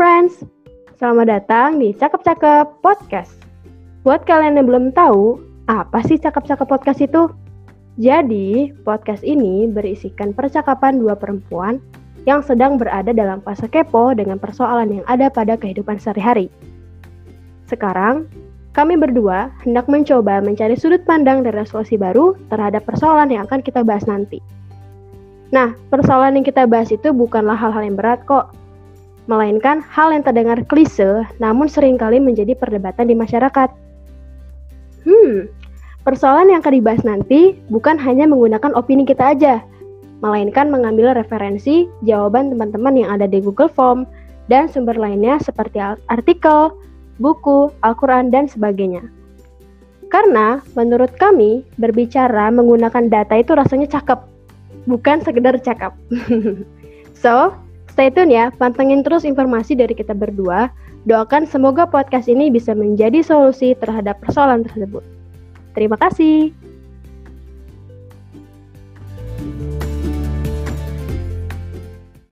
friends, selamat datang di Cakep-Cakep Podcast. Buat kalian yang belum tahu, apa sih Cakep-Cakep Podcast itu? Jadi, podcast ini berisikan percakapan dua perempuan yang sedang berada dalam fase kepo dengan persoalan yang ada pada kehidupan sehari-hari. Sekarang, kami berdua hendak mencoba mencari sudut pandang dan resolusi baru terhadap persoalan yang akan kita bahas nanti. Nah, persoalan yang kita bahas itu bukanlah hal-hal yang berat kok, melainkan hal yang terdengar klise namun sering kali menjadi perdebatan di masyarakat. Hmm, persoalan yang akan dibahas nanti bukan hanya menggunakan opini kita aja, melainkan mengambil referensi jawaban teman-teman yang ada di Google Form dan sumber lainnya seperti artikel, buku, Al-Quran, dan sebagainya. Karena menurut kami, berbicara menggunakan data itu rasanya cakep, bukan sekedar cakep. so, Stay tune ya, pantengin terus informasi dari kita berdua. Doakan semoga podcast ini bisa menjadi solusi terhadap persoalan tersebut. Terima kasih.